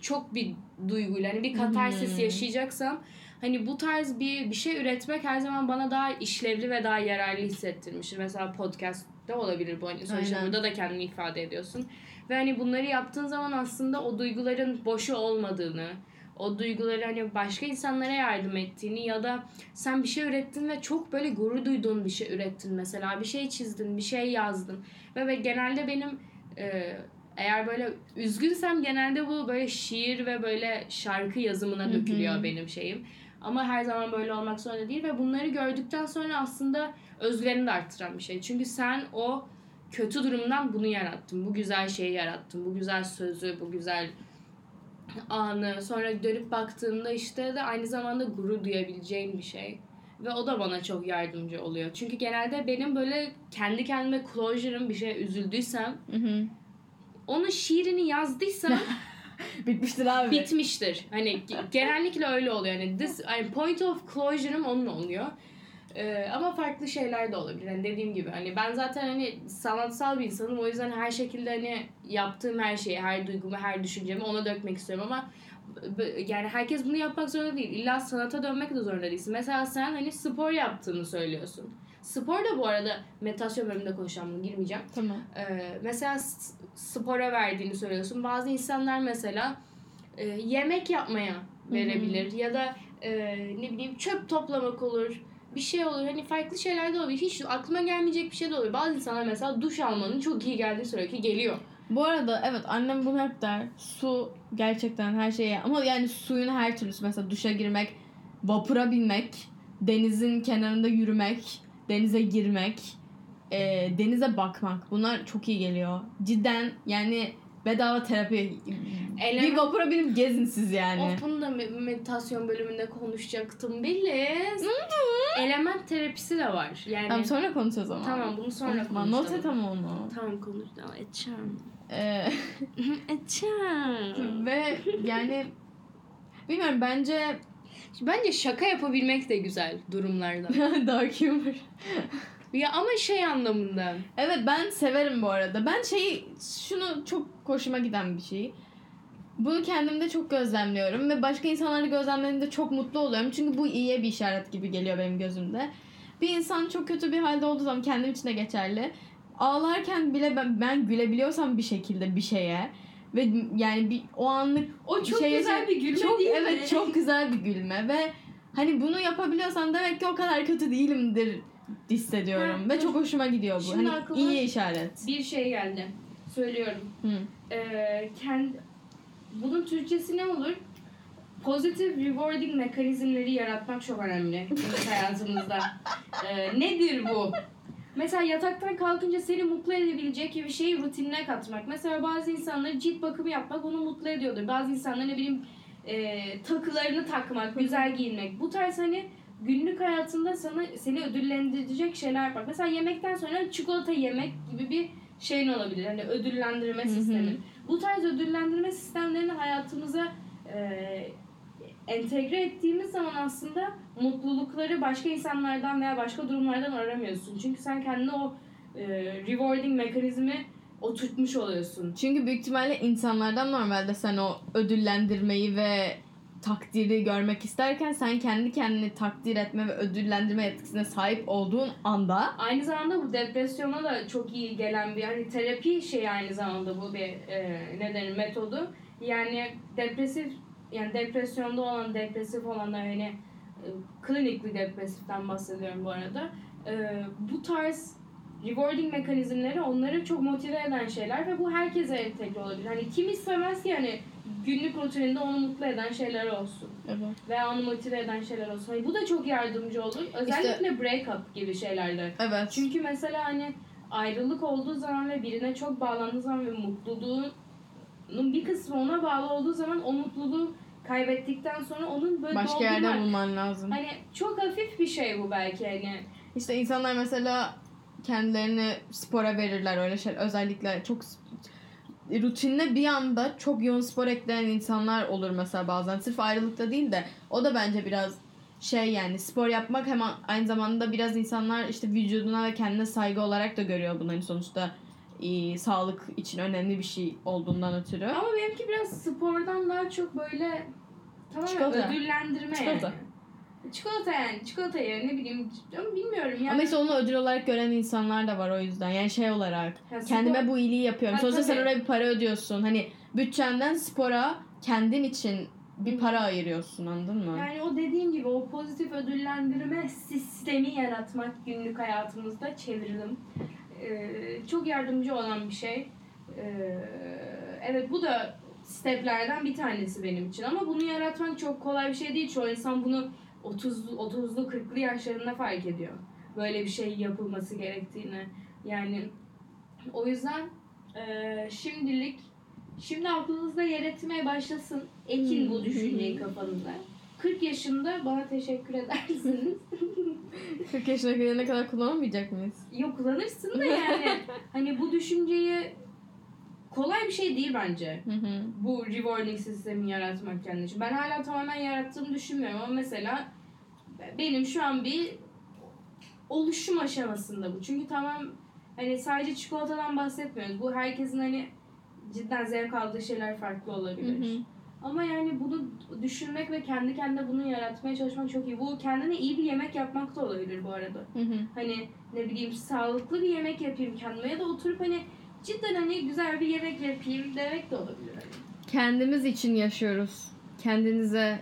çok bir duyguyla hani bir katarsis Hmm. yaşayacaksam hani bu tarz bir bir şey üretmek her zaman bana daha işlevli ve daha yararlı hissettirmiştir. Mesela podcast'te olabilir bu hani sonuçta Aynen. burada da kendini ifade ediyorsun. Ve hani bunları yaptığın zaman aslında o duyguların boşu olmadığını, o duyguları hani başka insanlara yardım ettiğini ya da sen bir şey ürettin ve çok böyle gurur duyduğun bir şey ürettin mesela. Bir şey çizdin, bir şey yazdın. Ve, ve genelde benim e, eğer böyle üzgünsem genelde bu böyle şiir ve böyle şarkı yazımına dökülüyor benim şeyim. Ama her zaman böyle olmak zorunda değil ve bunları gördükten sonra aslında özgüvenini de arttıran bir şey. Çünkü sen o kötü durumdan bunu yarattın. Bu güzel şeyi yarattın. Bu güzel sözü, bu güzel anı. Sonra dönüp baktığında işte de aynı zamanda gurur duyabileceğin bir şey. Ve o da bana çok yardımcı oluyor. Çünkü genelde benim böyle kendi kendime closure'ım bir şeye üzüldüysem Hı hı. onun şiirini yazdıysam Bitmiştir abi. bitmiştir. Hani ge- genellikle öyle oluyor. Yani this yani point of closure'ım onun oluyor. Ee, ama farklı şeyler de olabilir. Hani dediğim gibi hani ben zaten hani sanatsal bir insanım. O yüzden her şekilde hani yaptığım her şeyi, her duygumu, her düşüncemi ona dökmek istiyorum ama yani herkes bunu yapmak zorunda değil. İlla sanata dönmek de zorunda değilsin. Mesela sen hani spor yaptığını söylüyorsun. Spor da bu arada meditasyon bölümünde konuşacağım bunu girmeyeceğim. Tamam. Ee, mesela spora verdiğini söylüyorsun. Bazı insanlar mesela e, yemek yapmaya verebilir ya da e, ne bileyim çöp toplamak olur. Bir şey olur. Hani farklı şeyler de olabilir. Hiç aklıma gelmeyecek bir şey de olur. Bazı insanlar mesela duş almanın çok iyi geldiğini söylüyor ki geliyor. Bu arada evet annem bunu hep der. Su gerçekten her şeye ama yani suyun her türlüsü mesela duşa girmek, vapura binmek, denizin kenarında yürümek, denize girmek, e, denize bakmak bunlar çok iyi geliyor. Cidden yani bedava terapi. Element- Bir vapura binip gezin siz yani. Of bunu da me- meditasyon bölümünde konuşacaktım. Biliz. Element terapisi de var. Yani Tamam sonra konuşacağız ama. Tamam, bunu sonra Unutma, Not konuşalım. et ama onu. Tamam konuş. Tamam, edeceğim. Ee, edeceğim. ve yani bilmiyorum bence Bence şaka yapabilmek de güzel durumlarda. dark humor. Ya ama şey anlamında. Evet ben severim bu arada. Ben şeyi şunu çok hoşuma giden bir şey. Bunu kendimde çok gözlemliyorum ve başka insanları gözlemlediğimde çok mutlu oluyorum. Çünkü bu iyiye bir işaret gibi geliyor benim gözümde. Bir insan çok kötü bir halde olduğu zaman kendim için de geçerli. Ağlarken bile ben, ben gülebiliyorsam bir şekilde bir şeye ve yani bir o anlık O çok şey güzel yaşa- bir gülme çok değil evet mi? çok güzel bir gülme ve hani bunu yapabiliyorsam demek ki o kadar kötü değilimdir hissediyorum Ha, ve çok hoşuma gidiyor bu. Şimdi hani iyi işaret. Bir şey geldi. Söylüyorum. Hı. Ee, kendi, bunun Türkçesi ne olur? Pozitif rewarding mekanizmleri yaratmak çok önemli hayatımızda. Ee, nedir bu? Mesela yataktan kalkınca seni mutlu edebilecek bir şeyi rutinine katmak. Mesela bazı insanları cilt bakımı yapmak onu mutlu ediyordur. Bazı insanlar ne bileyim e, takılarını takmak, güzel giyinmek. Bu tarz hani günlük hayatında sana seni ödüllendirecek şeyler yapmak. Mesela yemekten sonra çikolata yemek gibi bir şeyin olabilir. Hani ödüllendirme hı. sistemi. Bu tarz ödüllendirme sistemlerini hayatımıza e, entegre ettiğimiz zaman aslında mutlulukları başka insanlardan veya başka durumlardan aramıyorsun. Çünkü sen kendine o e, rewarding mekanizmi oturtmuş oluyorsun. Çünkü büyük ihtimalle insanlardan normalde sen o ödüllendirmeyi ve takdiri görmek isterken sen kendi kendini takdir etme ve ödüllendirme etkisine sahip olduğun anda Aynı zamanda bu depresyona da çok iyi gelen bir hani terapi şey aynı zamanda bu bir e, ne denir metodu. Yani depresif yani depresyonda olan depresif olanlar hani e, klinik bir depresiften bahsediyorum bu arada. E, bu tarz rewarding mekanizmleri onları çok motive eden şeyler ve bu herkese entegre olabilir. Hani kim istemez ki hani günlük rutininde onu mutlu eden şeyler olsun evet. veya onu motive eden şeyler olsun. Hani bu da çok yardımcı olur. Özellikle breakup gibi şeylerde. Evet. Çünkü mesela hani ayrılık olduğu zaman ve birine çok bağlandığı zaman ve mutluluğunun bir kısmı ona bağlı olduğu zaman o mutluluğu kaybettikten sonra onun böyle başka doldurmak. yerde bulman lazım. Hani çok hafif bir şey bu belki hani. İşte insanlar mesela kendilerini spora verirler öyle şey. Özellikle çok rutinine bir anda çok yoğun spor ekleyen insanlar olur mesela bazen. Sırf ayrılıkta değil de o da bence biraz şey yani spor yapmak hem aynı zamanda biraz insanlar işte vücuduna ve kendine saygı olarak da görüyor bunu hani sonuçta e, sağlık için önemli bir şey olduğundan ötürü. Ama benimki biraz spordan daha çok böyle tamamen Çikolata. ödüllendirme Çikolata. yani. Çikolata yani. Çikolata ya ne bileyim. Bilmiyorum yani. Ama işte onu ödül olarak gören insanlar da var o yüzden. Yani şey olarak spor- kendime bu iyiliği yapıyorum. Ha, Sonuçta sen tabii. oraya bir para ödüyorsun. Hani bütçenden spora kendin için bir para ayırıyorsun anladın mı? Yani o dediğim gibi o pozitif ödüllendirme sistemi yaratmak günlük hayatımızda çevirdim. Ee, çok yardımcı olan bir şey. Ee, evet bu da steplerden bir tanesi benim için ama bunu yaratmak çok kolay bir şey değil. Çoğu insan bunu 30 30'lu 40'lı yaşlarında fark ediyor. Böyle bir şey yapılması gerektiğini. Yani o yüzden e, şimdilik şimdi aklınızda yer etmeye başlasın. Ekin bu Hmm. düşünceyi kafanızda. 40 yaşında bana teşekkür edersiniz. 40 yaşına gelene kadar kullanamayacak mıyız? Yok kullanırsın da yani. hani bu düşünceyi kolay bir şey değil bence. Hı hı. Bu rewarding sistemi yaratmak kendi için. Ben hala tamamen yarattığımı düşünmüyorum ama mesela benim şu an bir oluşum aşamasında bu. Çünkü tamam hani sadece çikolatadan bahsetmiyoruz. Bu herkesin hani cidden zevk aldığı şeyler farklı Hı olabilir. hı. Ama yani bunu düşünmek ve kendi kendine bunu yaratmaya çalışmak çok iyi. Bu kendine iyi bir yemek yapmak da olabilir bu arada. Hı hı. Hani ne bileyim sağlıklı bir yemek yapayım kendime ya da oturup hani cidden hani güzel bir yemek yapayım demek de olabilir. Hani. Kendimiz için yaşıyoruz. Kendinize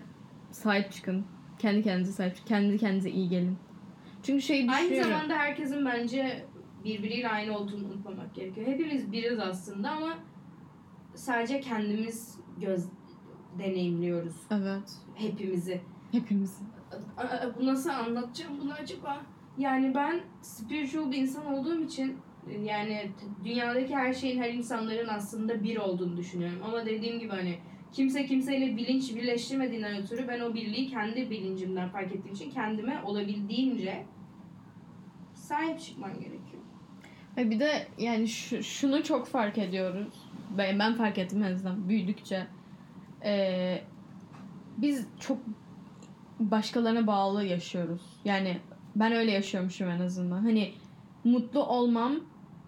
sahip çıkın. Kendi kendinize sahip çıkın. Kendi kendinize iyi gelin. Çünkü şey Aynı düşünüyorum. zamanda herkesin bence birbiriyle aynı olduğunu unutmamak gerekiyor. Hepimiz biriz aslında ama sadece kendimiz göz deneyimliyoruz Evet. hepimizi. Hepimiz. Aa, Bu nasıl anlatacağım bunu acaba? Yani ben spiritual bir insan olduğum için yani dünyadaki her şeyin her insanların aslında bir olduğunu düşünüyorum. Ama dediğim gibi hani kimse kimseyle bilinç birleştirmediğinden ötürü ben o birliği kendi bilincimden fark ettiğim için kendime olabildiğince sahip çıkmam gerekiyor. Ve bir de yani şu, şunu çok fark ediyoruz. Ben, ben fark ettim en azından büyüdükçe. Ee, biz çok başkalarına bağlı yaşıyoruz. Yani ben öyle yaşıyormuşum en azından. Hani mutlu olmam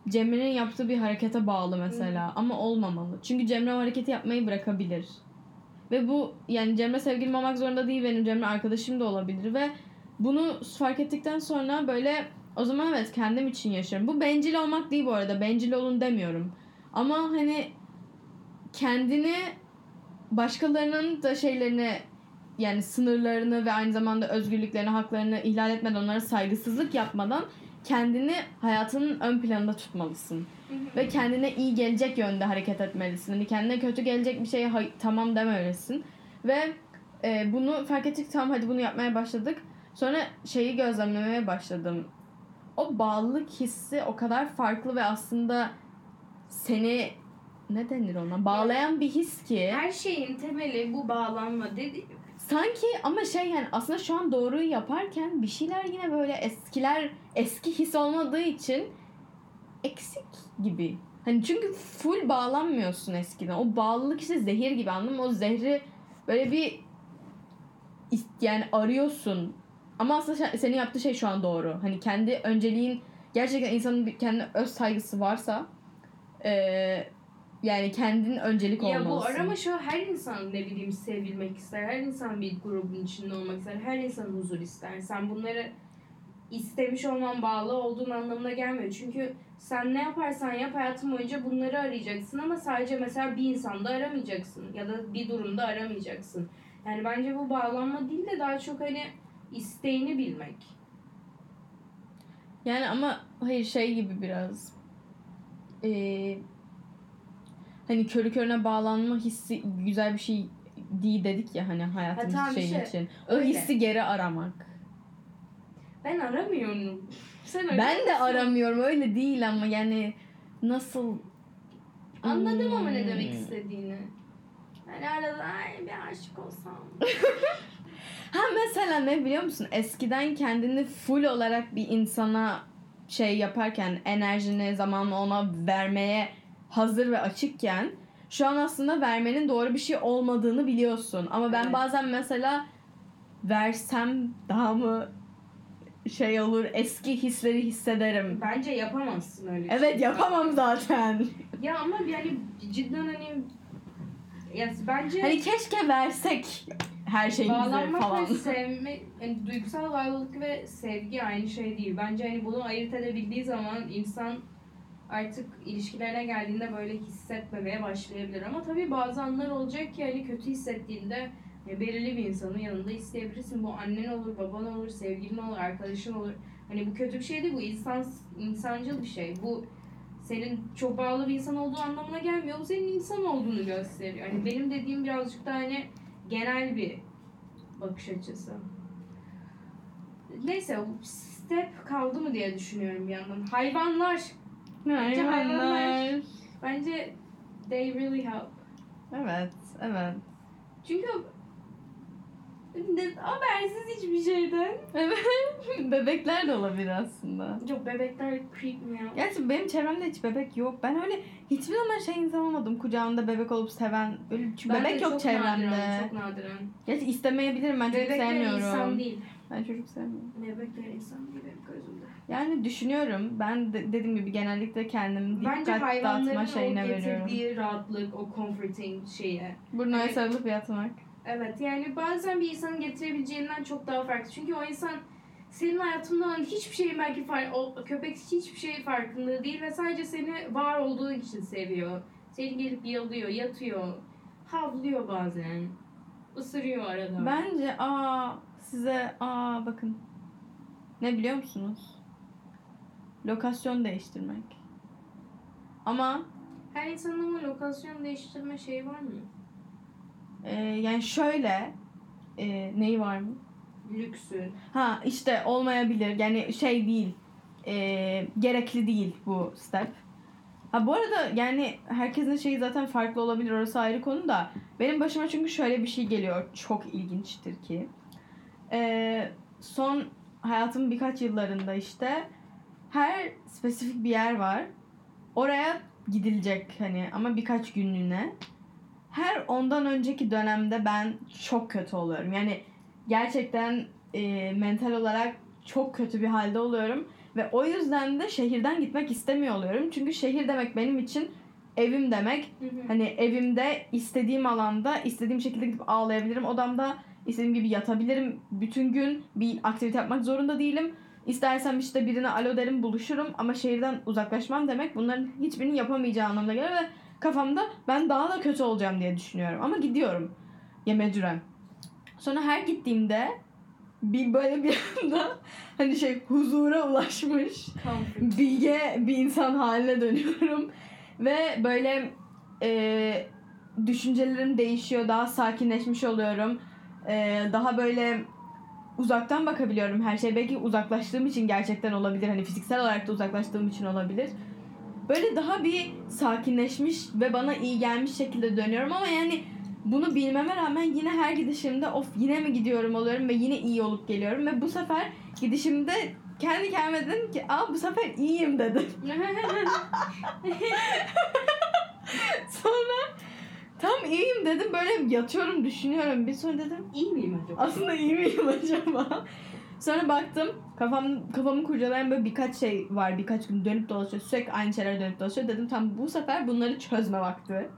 Cemre'nin yaptığı bir harekete bağlı mesela ama olmamalı. Çünkü Cemre o hareketi yapmayı bırakabilir. Ve bu yani Cemre sevgilim olmak zorunda değil benim Cemre arkadaşım da olabilir ve bunu fark ettikten sonra böyle o zaman evet kendim için yaşıyorum. Bu bencil olmak değil bu arada. Bencil olun demiyorum. Ama hani kendini başkalarının da şeylerini yani sınırlarını ve aynı zamanda özgürlüklerini, haklarını ihlal etmeden, onlara saygısızlık yapmadan kendini hayatının ön planında tutmalısın. Ve kendine iyi gelecek yönde hareket etmelisin. Hani kendine kötü gelecek bir şeye tamam dememelisin. Ve e, bunu fark ettik tamam hadi bunu yapmaya başladık. Sonra şeyi gözlemlemeye başladım. O bağlılık hissi o kadar farklı ve aslında seni ne denir ona? Bağlayan bir his ki. Her şeyin temeli bu bağlanma dedi. Sanki ama şey yani aslında şu an doğruyu yaparken bir şeyler yine böyle eskiler eski his olmadığı için eksik gibi. Hani çünkü full bağlanmıyorsun eskiden. O bağlılık işte zehir gibi anladın mı? O zehri böyle bir yani arıyorsun. Ama aslında sen- senin yaptığı şey şu an doğru. Hani kendi önceliğin gerçekten insanın bir kendine öz saygısı varsa eee, yani kendin öncelik Ya bu olmalısın. arama şu her insan ne bileyim sevilmek ister. Her insan bir grubun içinde olmak ister. Her insan huzur ister. Sen bunları istemiş olman bağlı olduğun anlamına gelmiyor. Çünkü sen ne yaparsan yap hayatın boyunca bunları arayacaksın ama sadece mesela bir insanda aramayacaksın ya da bir durumda aramayacaksın. Yani bence bu bağlanma değil de daha çok hani isteğini bilmek. Yani ama hayır şey gibi biraz eee, hani körü körüne bağlanma hissi güzel bir şey değil dedik ya hani hayatımız Ha, işte için. O öyle. hissi geri aramak. Ben aramıyorum. Sen Ben de arıyorsun. aramıyorum öyle değil ama yani nasıl Anladım ama ne Hmm. demek istediğini. Hani arada ay bir aşık olsam. Ha mesela ne biliyor musun? Eskiden kendini full olarak bir insana şey yaparken enerjini, zamanını ona vermeye hazır ve açıkken şu an aslında vermenin doğru bir şey olmadığını biliyorsun. Ama ben Evet. bazen mesela versem daha mı şey olur eski hisleri hissederim. Bence yapamazsın öyle Evet şey. yapamam zaten. Ya ama yani cidden hani ya bence Hani keşke versek her şeyimizi falan. ve sevme, yani duygusal bağlılık ve sevgi aynı şey değil. Bence hani bunu ayırt edebildiği zaman insan artık ilişkilerine geldiğinde böyle hissetmemeye başlayabilir. Ama tabii bazı anlar olacak ki hani kötü hissettiğinde e, belirli bir insanın yanında isteyebilirsin. Bu annen olur, baban olur, sevgilin olur, arkadaşın olur. Hani bu kötü bir şey değil, bu insan insancıl bir şey. Bu senin çok bağlı bir insan olduğu anlamına gelmiyor. Bu senin insan olduğunu gösteriyor. Hani benim dediğim birazcık da hani genel bir bakış açısı. Neyse step kaldı mı diye düşünüyorum bir yandan. Hayvanlar. Bence hayvanlar- Bence they really help. Evet, evet. Çünkü ne, habersiz hiçbir şeyden. Evet. Bebekler de olabilir aslında. Yok bebekler creep me out. Gerçi benim çevremde hiç bebek yok. Ben öyle hiçbir zaman şey insan olmadım. Kucağında bebek olup seven. Öyle, çünkü Ben de bebek yok çok çevremde. Nadiren, çok nadiren. Gerçi istemeyebilirim ben çocuk Bebekler sevmiyorum. insan değil. Ben çocuk sevmiyorum. Bebekler insan değil benim gözümde. Yani düşünüyorum. Ben de, dediğim gibi genellikle kendimi Bence dikkat dağıtma hayvanların o şeyine veriyorum. getirdiği rahatlık, o comforting şeye. Burnuna Evet. sarılıp yatmak. Evet yani bazen bir insanın getirebileceğinden çok daha farklı. Çünkü o insan senin hayatında olan hiçbir şeyin belki fark, o köpek hiçbir şey farkında değil ve sadece seni var olduğu için seviyor. Seni gelip yalıyor, yatıyor, havlıyor bazen, ısırıyor arada. Bence aa size aa bakın. Ne biliyor musunuz? Lokasyon değiştirmek. Ama Her insanın ama lokasyon değiştirme şeyi var mı? e, yani şöyle e, neyi var mı? Lüksü. Ha işte olmayabilir. Yani şey değil. e, gerekli değil bu step. Ha bu arada yani herkesin şeyi zaten farklı olabilir. Orası ayrı konu da. Benim başıma çünkü şöyle bir şey geliyor. Çok ilginçtir ki. E, son hayatımın birkaç yıllarında işte her spesifik bir yer var. Oraya gidilecek hani ama birkaç günlüğüne. Her ondan önceki dönemde ben çok kötü oluyorum. Yani gerçekten e, mental olarak çok kötü bir halde oluyorum. Ve o yüzden de şehirden gitmek istemiyor oluyorum. Çünkü şehir demek benim için evim demek. Hani evimde istediğim alanda istediğim şekilde gidip ağlayabilirim. Odamda istediğim gibi yatabilirim. Bütün gün bir aktivite yapmak zorunda değilim. İstersem işte birine alo derim buluşurum ama şehirden uzaklaşmam demek bunların hiçbirini yapamayacağı anlamına gelir ve kafamda ben daha da kötü olacağım diye düşünüyorum. Ama gidiyorum. Ya mecburen. Sonra her gittiğimde bir böyle bir anda hani şey huzura ulaşmış bilge bir insan haline dönüyorum ve böyle e, düşüncelerim değişiyor daha sakinleşmiş oluyorum E, daha böyle uzaktan bakabiliyorum her şey belki uzaklaştığım için gerçekten olabilir. Hani fiziksel olarak da uzaklaştığım için olabilir. Böyle daha bir sakinleşmiş ve bana iyi gelmiş şekilde dönüyorum ama yani bunu bilmeme rağmen yine her gidişimde of yine mi gidiyorum oluyorum ve yine iyi olup geliyorum ve bu sefer gidişimde kendi kendime dedim ki aa bu sefer iyiyim dedim. Sonra tam iyiyim dedim böyle yatıyorum düşünüyorum bir sonra dedim İyi miyim acaba? aslında iyi miyim acaba? Sonra baktım kafam kafamı kurcalayan böyle birkaç şey var birkaç gün dönüp dolaşıyor sürekli aynı şeyler dönüp dolaşıyor dedim tam bu sefer bunları çözme vakti.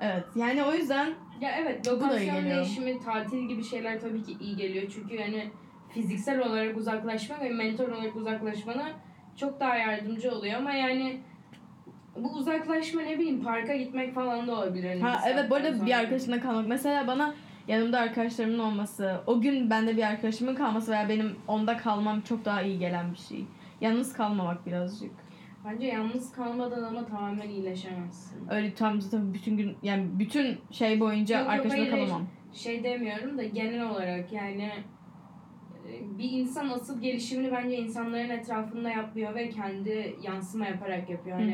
Evet yani o yüzden Ya evet da iyi lokasyon geliyor. değişimi, tatil gibi şeyler tabii ki iyi geliyor. Çünkü yani fiziksel olarak uzaklaşma ve mental olarak uzaklaşmana çok daha yardımcı oluyor ama yani bu uzaklaşma ne bileyim parka gitmek falan da olabilir. hani Ha evet bu arada saatten bir sonra. arkadaşımla kalmak. Mesela bana yanımda arkadaşlarımın olması, o gün bende bir arkadaşımın kalması veya benim onda kalmam çok daha iyi gelen bir şey. Yalnız kalmamak birazcık. Bence yalnız kalmadan ama tamamen iyileşemezsin. Öyle tam zaten bütün gün yani bütün şey boyunca Yok, arkadaşımla kalamam. Şey demiyorum da genel olarak yani bir insan asıl gelişimini bence insanların etrafında yapıyor ve kendi yansıma yaparak yapıyor. Hani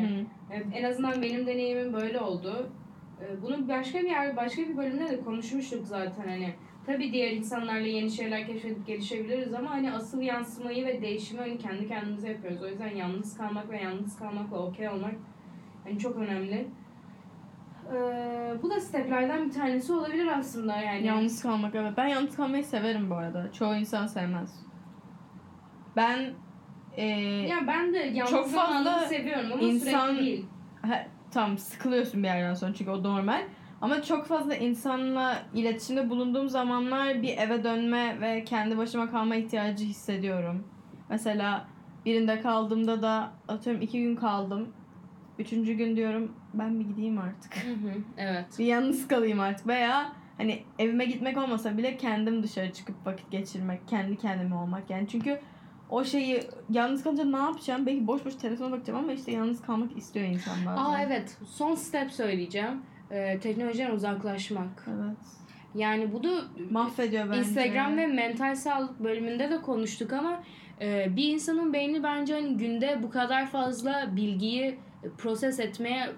En azından benim deneyimim böyle oldu. Ee, Bunu başka bir yer, başka bir bölümde de konuşmuştuk zaten hani. Tabii diğer insanlarla yeni şeyler keşfedip gelişebiliriz ama hani asıl yansımayı ve değişimi hani kendi kendimize yapıyoruz. O yüzden yalnız kalmak ve yalnız kalmakla okey olmak hani çok önemli. Ee, bu da steplerden bir tanesi olabilir aslında yani. Yalnız kalmak evet. Ben yalnız kalmayı severim bu arada. Çoğu insan sevmez. Ben e, Ya ben de yalnız Çok fazla seviyorum ama insan- sürekli değil. he, tam sıkılıyorsun bir yerden sonra çünkü o normal. Ama çok fazla insanla iletişimde bulunduğum zamanlar bir eve dönme ve kendi başıma kalma ihtiyacı hissediyorum. Mesela birinde kaldığımda da atıyorum iki gün kaldım. Üçüncü gün diyorum ben bir gideyim artık. Hı hı, evet. bir yalnız kalayım artık veya hani evime gitmek olmasa bile kendim dışarı çıkıp vakit geçirmek, kendi kendime olmak yani çünkü o şeyi yalnız kalınca ne yapacağım? Belki boş boş telefona bakacağım ama işte yalnız kalmak istiyor insan bazen. Aa evet. Son step söyleyeceğim. Ee, teknolojiden uzaklaşmak. Evet. Yani bu da Mahvediyor bence. Instagram ve mental sağlık bölümünde de konuştuk ama e, bir insanın beyni bence hani günde bu kadar fazla bilgiyi proses etmeye e,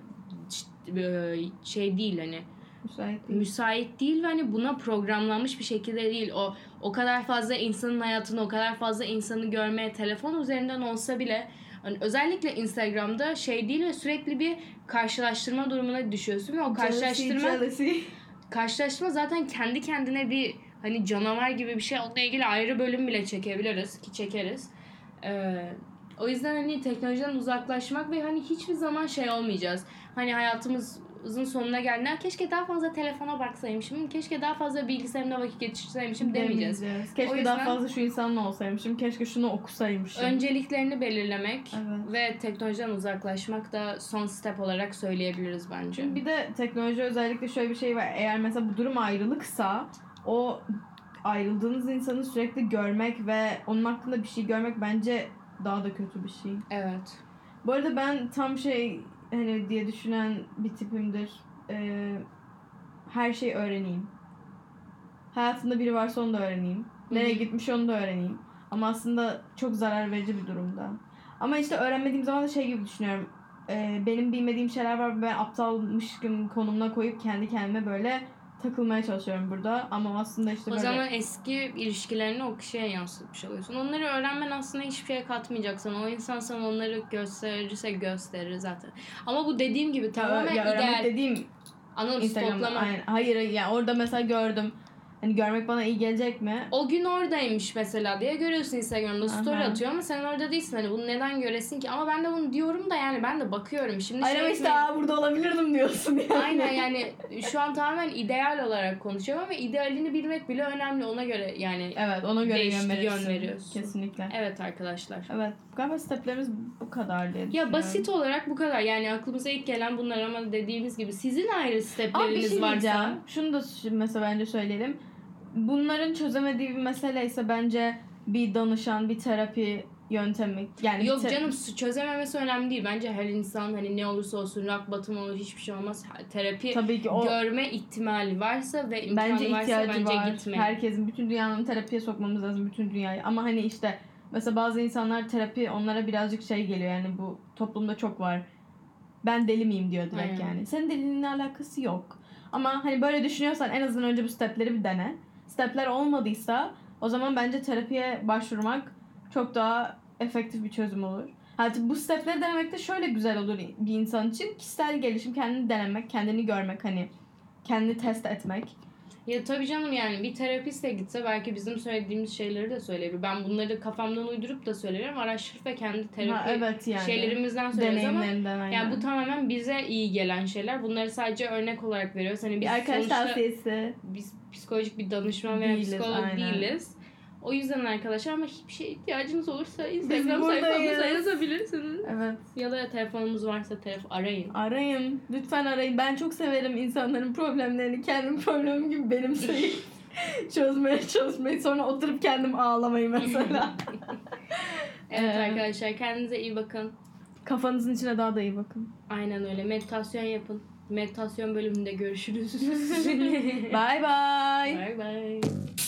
şey değil hani Müsait değil. müsait değil ve hani buna programlanmış bir şekilde değil. O o kadar fazla insanın hayatını, o kadar fazla insanı görmeye telefon üzerinden olsa bile hani özellikle Instagram'da şey değil ve sürekli bir karşılaştırma durumuna düşüyorsun ve o karşılaştırma Jealousy, jealousy. karşılaştırma zaten kendi kendine bir hani canavar gibi bir şey. Onunla ilgili ayrı bölüm bile çekebiliriz ki çekeriz. Ee, o yüzden hani teknolojiden uzaklaşmak ve hani hiçbir zaman şey olmayacağız. Hani hayatımızın sonuna geldiğinde keşke daha fazla telefona baksaymışım, keşke daha fazla bilgisayarımda vakit geçirseymişim demeyeceğiz. Keşke O daha yüzden- fazla şu insanla olsaymışım. Keşke şunu okusaymışım. Önceliklerini belirlemek Evet. ve teknolojiden uzaklaşmak da son step olarak söyleyebiliriz bence. Bir de teknoloji özellikle şöyle bir şey var. Eğer mesela bu durum ayrılıksa o ayrıldığınız insanı sürekli görmek ve onun hakkında bir şey görmek bence daha da kötü bir şey. Evet. Bu arada ben tam şey hani diye düşünen bir tipimdir. Ee, her şeyi öğreneyim. Hayatında biri varsa onu da öğreneyim. Nereye gitmiş onu da öğreneyim. Ama aslında çok zarar verici bir durumda. Ama işte öğrenmediğim zaman da şey gibi düşünüyorum. Ee, benim bilmediğim şeyler var ve ben aptalmışım konumuna koyup kendi kendime böyle takılmaya çalışıyorum burada. Ama aslında işte O böyle... zaman eski ilişkilerini o kişiye yansıtmış oluyorsun. Onları öğrenmen aslında hiçbir şeye katmayacak sana. O insan sana onları gösterirse gösterir zaten. Ama bu dediğim gibi Ya, tamamen ya öğrenmek ideal. dediğim Anladın Instagram'da. Aynen. Hayır yani orada mesela gördüm. Hani görmek bana iyi gelecek mi? O gün oradaymış mesela diye görüyorsun Instagram'da story Aha. atıyor ama sen orada değilsin. Hani bunu neden göresin ki? Ama ben de bunu diyorum da yani ben de bakıyorum. Şimdi Aynen şey işte aa, burada olabilirdim diyorsun yani. Aynen yani şu an tamamen ideal olarak konuşuyorum ama idealini bilmek bile önemli ona göre yani. Evet ona göre yön veriyorsun. Kesinlikle. Evet arkadaşlar. Evet. Galiba steplerimiz bu kadar diye Ya basit olarak bu kadar. Yani aklımıza ilk gelen bunlar ama dediğimiz gibi sizin ayrı Ama bir stepleriniz şey diyeceğim. varsa Şunu da mesela bence söyleyelim. Bunların çözemediği bir mesele ise bence bir danışan, bir terapi yöntemi. Yani Yok te- canım çözememesi önemli değil. Bence her insan hani ne olursa olsun rak batım olur hiçbir şey olmaz. Terapi Tabii ki o görme ihtimali varsa ve imkanı bence varsa ihtiyacı bence var. gitmeyin. Herkesin bütün dünyanın terapiye sokmamız lazım bütün dünyayı. Ama hani işte mesela bazı insanlar terapi onlara birazcık şey geliyor yani bu toplumda çok var. Ben deli miyim diyor direkt Aynen. yani. Senin deliliğinle alakası yok. Ama hani böyle düşünüyorsan en azından önce bu stepleri bir dene. Stepler olmadıysa o zaman bence terapiye başvurmak çok daha efektif bir çözüm olur. Hatta bu stepleri denemek de şöyle güzel olur bir insan için. Kişisel gelişim, kendini denemek, kendini görmek hani kendini test etmek. Ya tabii canım yani bir terapiste gitse belki bizim söylediğimiz şeyleri de söyleyebilir. Ben bunları kafamdan uydurup da söylerim. Araştırıp ve kendi terapi Ha, evet yani. şeylerimizden söyleriz ama aynen. yani bu tamamen bize iyi gelen şeyler. Bunları sadece örnek olarak veriyoruz. Hani biz bir arkadaş tavsiyesi. biz psikolojik bir danışman veya Değiliz, psikolog aynen. değiliz. O yüzden arkadaşlar ama hiçbir şeye ihtiyacınız olursa Instagram sayfamıza yazabilirsiniz. Evet. Ya da telefonumuz varsa telefon arayın. Arayın. Lütfen arayın. Ben çok severim insanların problemlerini. Kendim problemim gibi benimseyip çözmeye çalışmayı. Sonra oturup kendim ağlamayı mesela. Evet Ee, arkadaşlar kendinize iyi bakın. Kafanızın içine daha da iyi bakın. Aynen öyle. Meditasyon yapın. Meditasyon bölümünde görüşürüz. Bye bye. bye bye.